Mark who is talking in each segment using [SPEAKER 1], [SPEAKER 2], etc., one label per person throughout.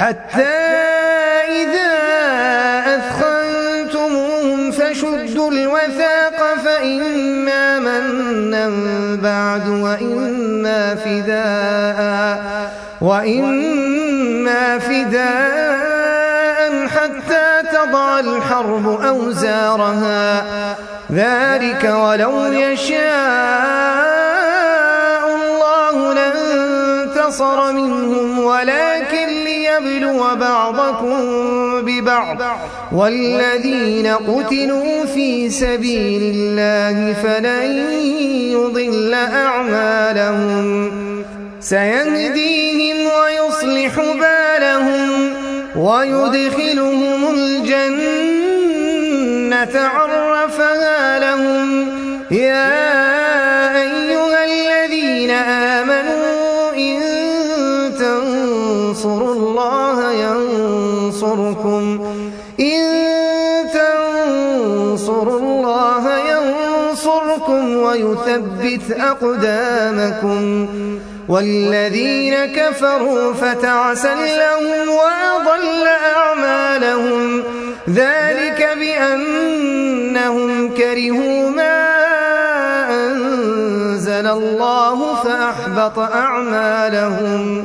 [SPEAKER 1] حتى إذا أثخنتموهم فشدوا الوثاق فإما منا بعد وإما فداء وإما فداء حتى تضع الحرب أوزارها ذلك ولو يشاء الله لانتصر منهم ولا ليبلو بعضكم ببعض والذين قتلوا في سبيل الله فلن يضل أعمالهم سيهديهم ويصلح بالهم ويدخلهم الجنة عرفها لهم يا تنصروا الله ينصركم إن تنصروا الله ينصركم ويثبت أقدامكم والذين كفروا فتعسا لهم وأضل أعمالهم ذلك بأنهم كرهوا ما أنزل الله فأحبط أعمالهم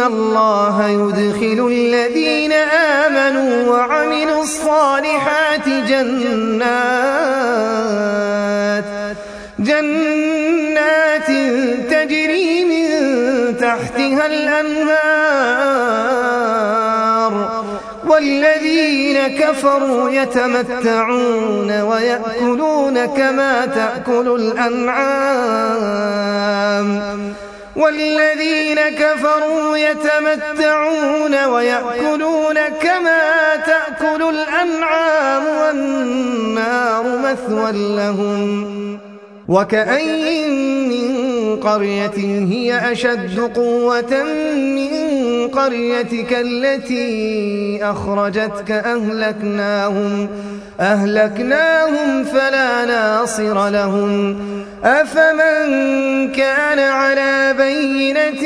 [SPEAKER 1] إن الله يدخل الذين آمنوا وعملوا الصالحات جنات جنات تجري من تحتها الأنهار والذين كفروا يتمتعون ويأكلون كما تأكل الأنعام والذين كفروا يتمتعون ويأكلون كما تأكل الأنعام والنار مثوى لهم وكأين من قرية هي أشد قوة من قريتك التي أخرجتك أهلكناهم أهلكناهم فلا ناصر لهم أفمن كان على بينة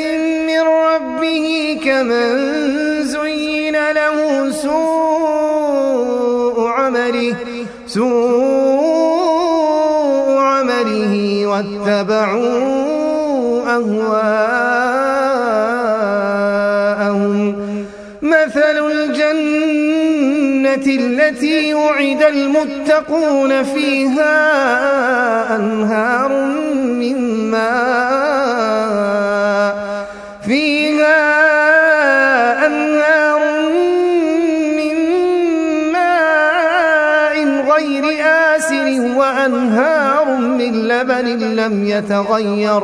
[SPEAKER 1] من ربه كمن زين له سوء عمله سوء عمله واتبعوه التي وعد المتقون فيها أنهار من ماء فيها أنهار من ماء غير آسر وأنهار من لبن لم يتغير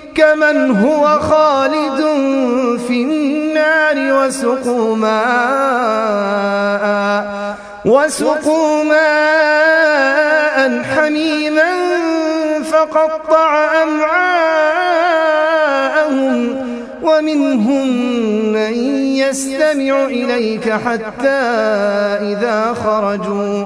[SPEAKER 1] كمن هو خالد في النار وسقوا ماء وسقوا ماء حميما فقطع أمعاءهم ومنهم من يستمع إليك حتى إذا خرجوا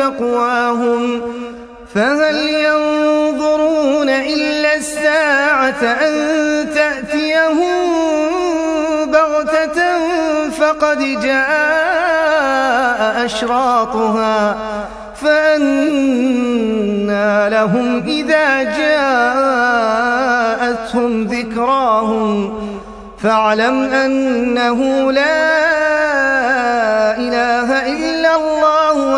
[SPEAKER 1] تقواهم فهل ينظرون إلا الساعة أن تأتيهم بغتة فقد جاء أشراطها فأنا لهم إذا جاءتهم ذكراهم فاعلم أنه لا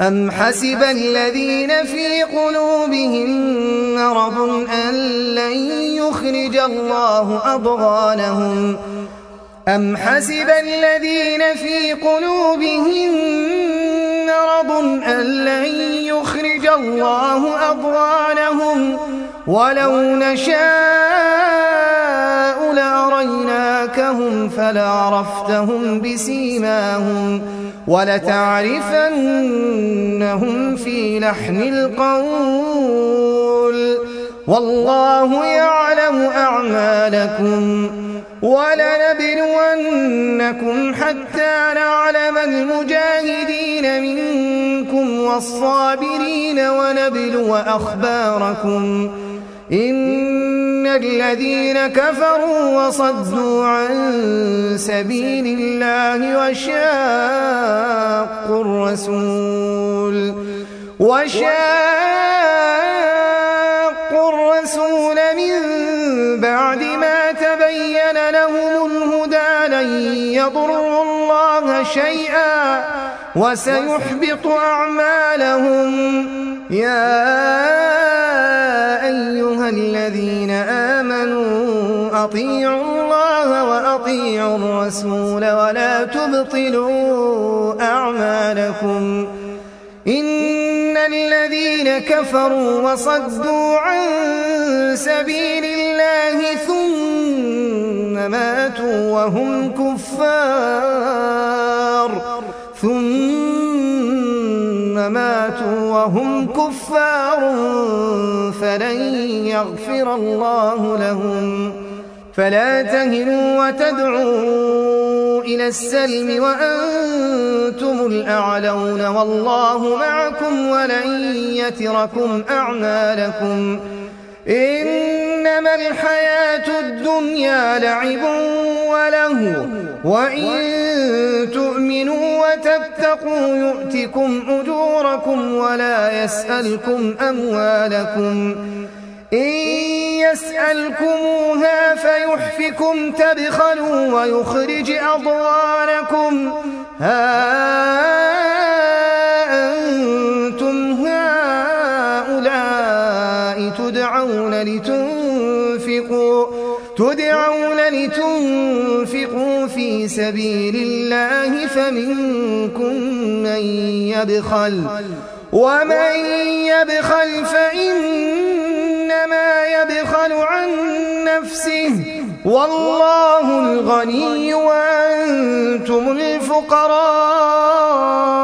[SPEAKER 1] أم حسب الذين في قلوبهم مرض أن لن يخرج الله أضغانهم أم حسب الذين في قلوبهم مرض أن لن يخرج الله أضغانهم ولو نشاء لأريناكهم فلعرفتهم بسيماهم ولتعرفنهم في لحن القول والله يعلم أعمالكم ولنبلونكم حتى نعلم المجاهدين منكم والصابرين ونبلو أخباركم إن إن الذين كفروا وصدوا عن سبيل الله وشاقوا الرسول وشاقوا الرسول من بعد ما تبين لهم الهدى لن يضروا الله شيئا وسيحبط أعمالهم يا الذين آمنوا أطيعوا الله وأطيعوا الرسول ولا تبطلوا أعمالكم إن الذين كفروا وصدوا عن سبيل الله ثم ماتوا وهم كفار ثم فماتوا وهم كفار فلن يغفر الله لهم فلا تهنوا وتدعوا إلى السلم وأنتم الأعلون والله معكم ولن يتركم أعمالكم إن إنما الحياة الدنيا لعب وله وإن تؤمنوا وتتقوا يؤتكم أجوركم ولا يسألكم أموالكم إن يسألكموها فيحفكم تبخلوا ويخرج أضوانكم هَٰذَا سبيل الله فمنكم من يبخل ومن يبخل فإنما يبخل عن نفسه والله الغني وأنتم الفقراء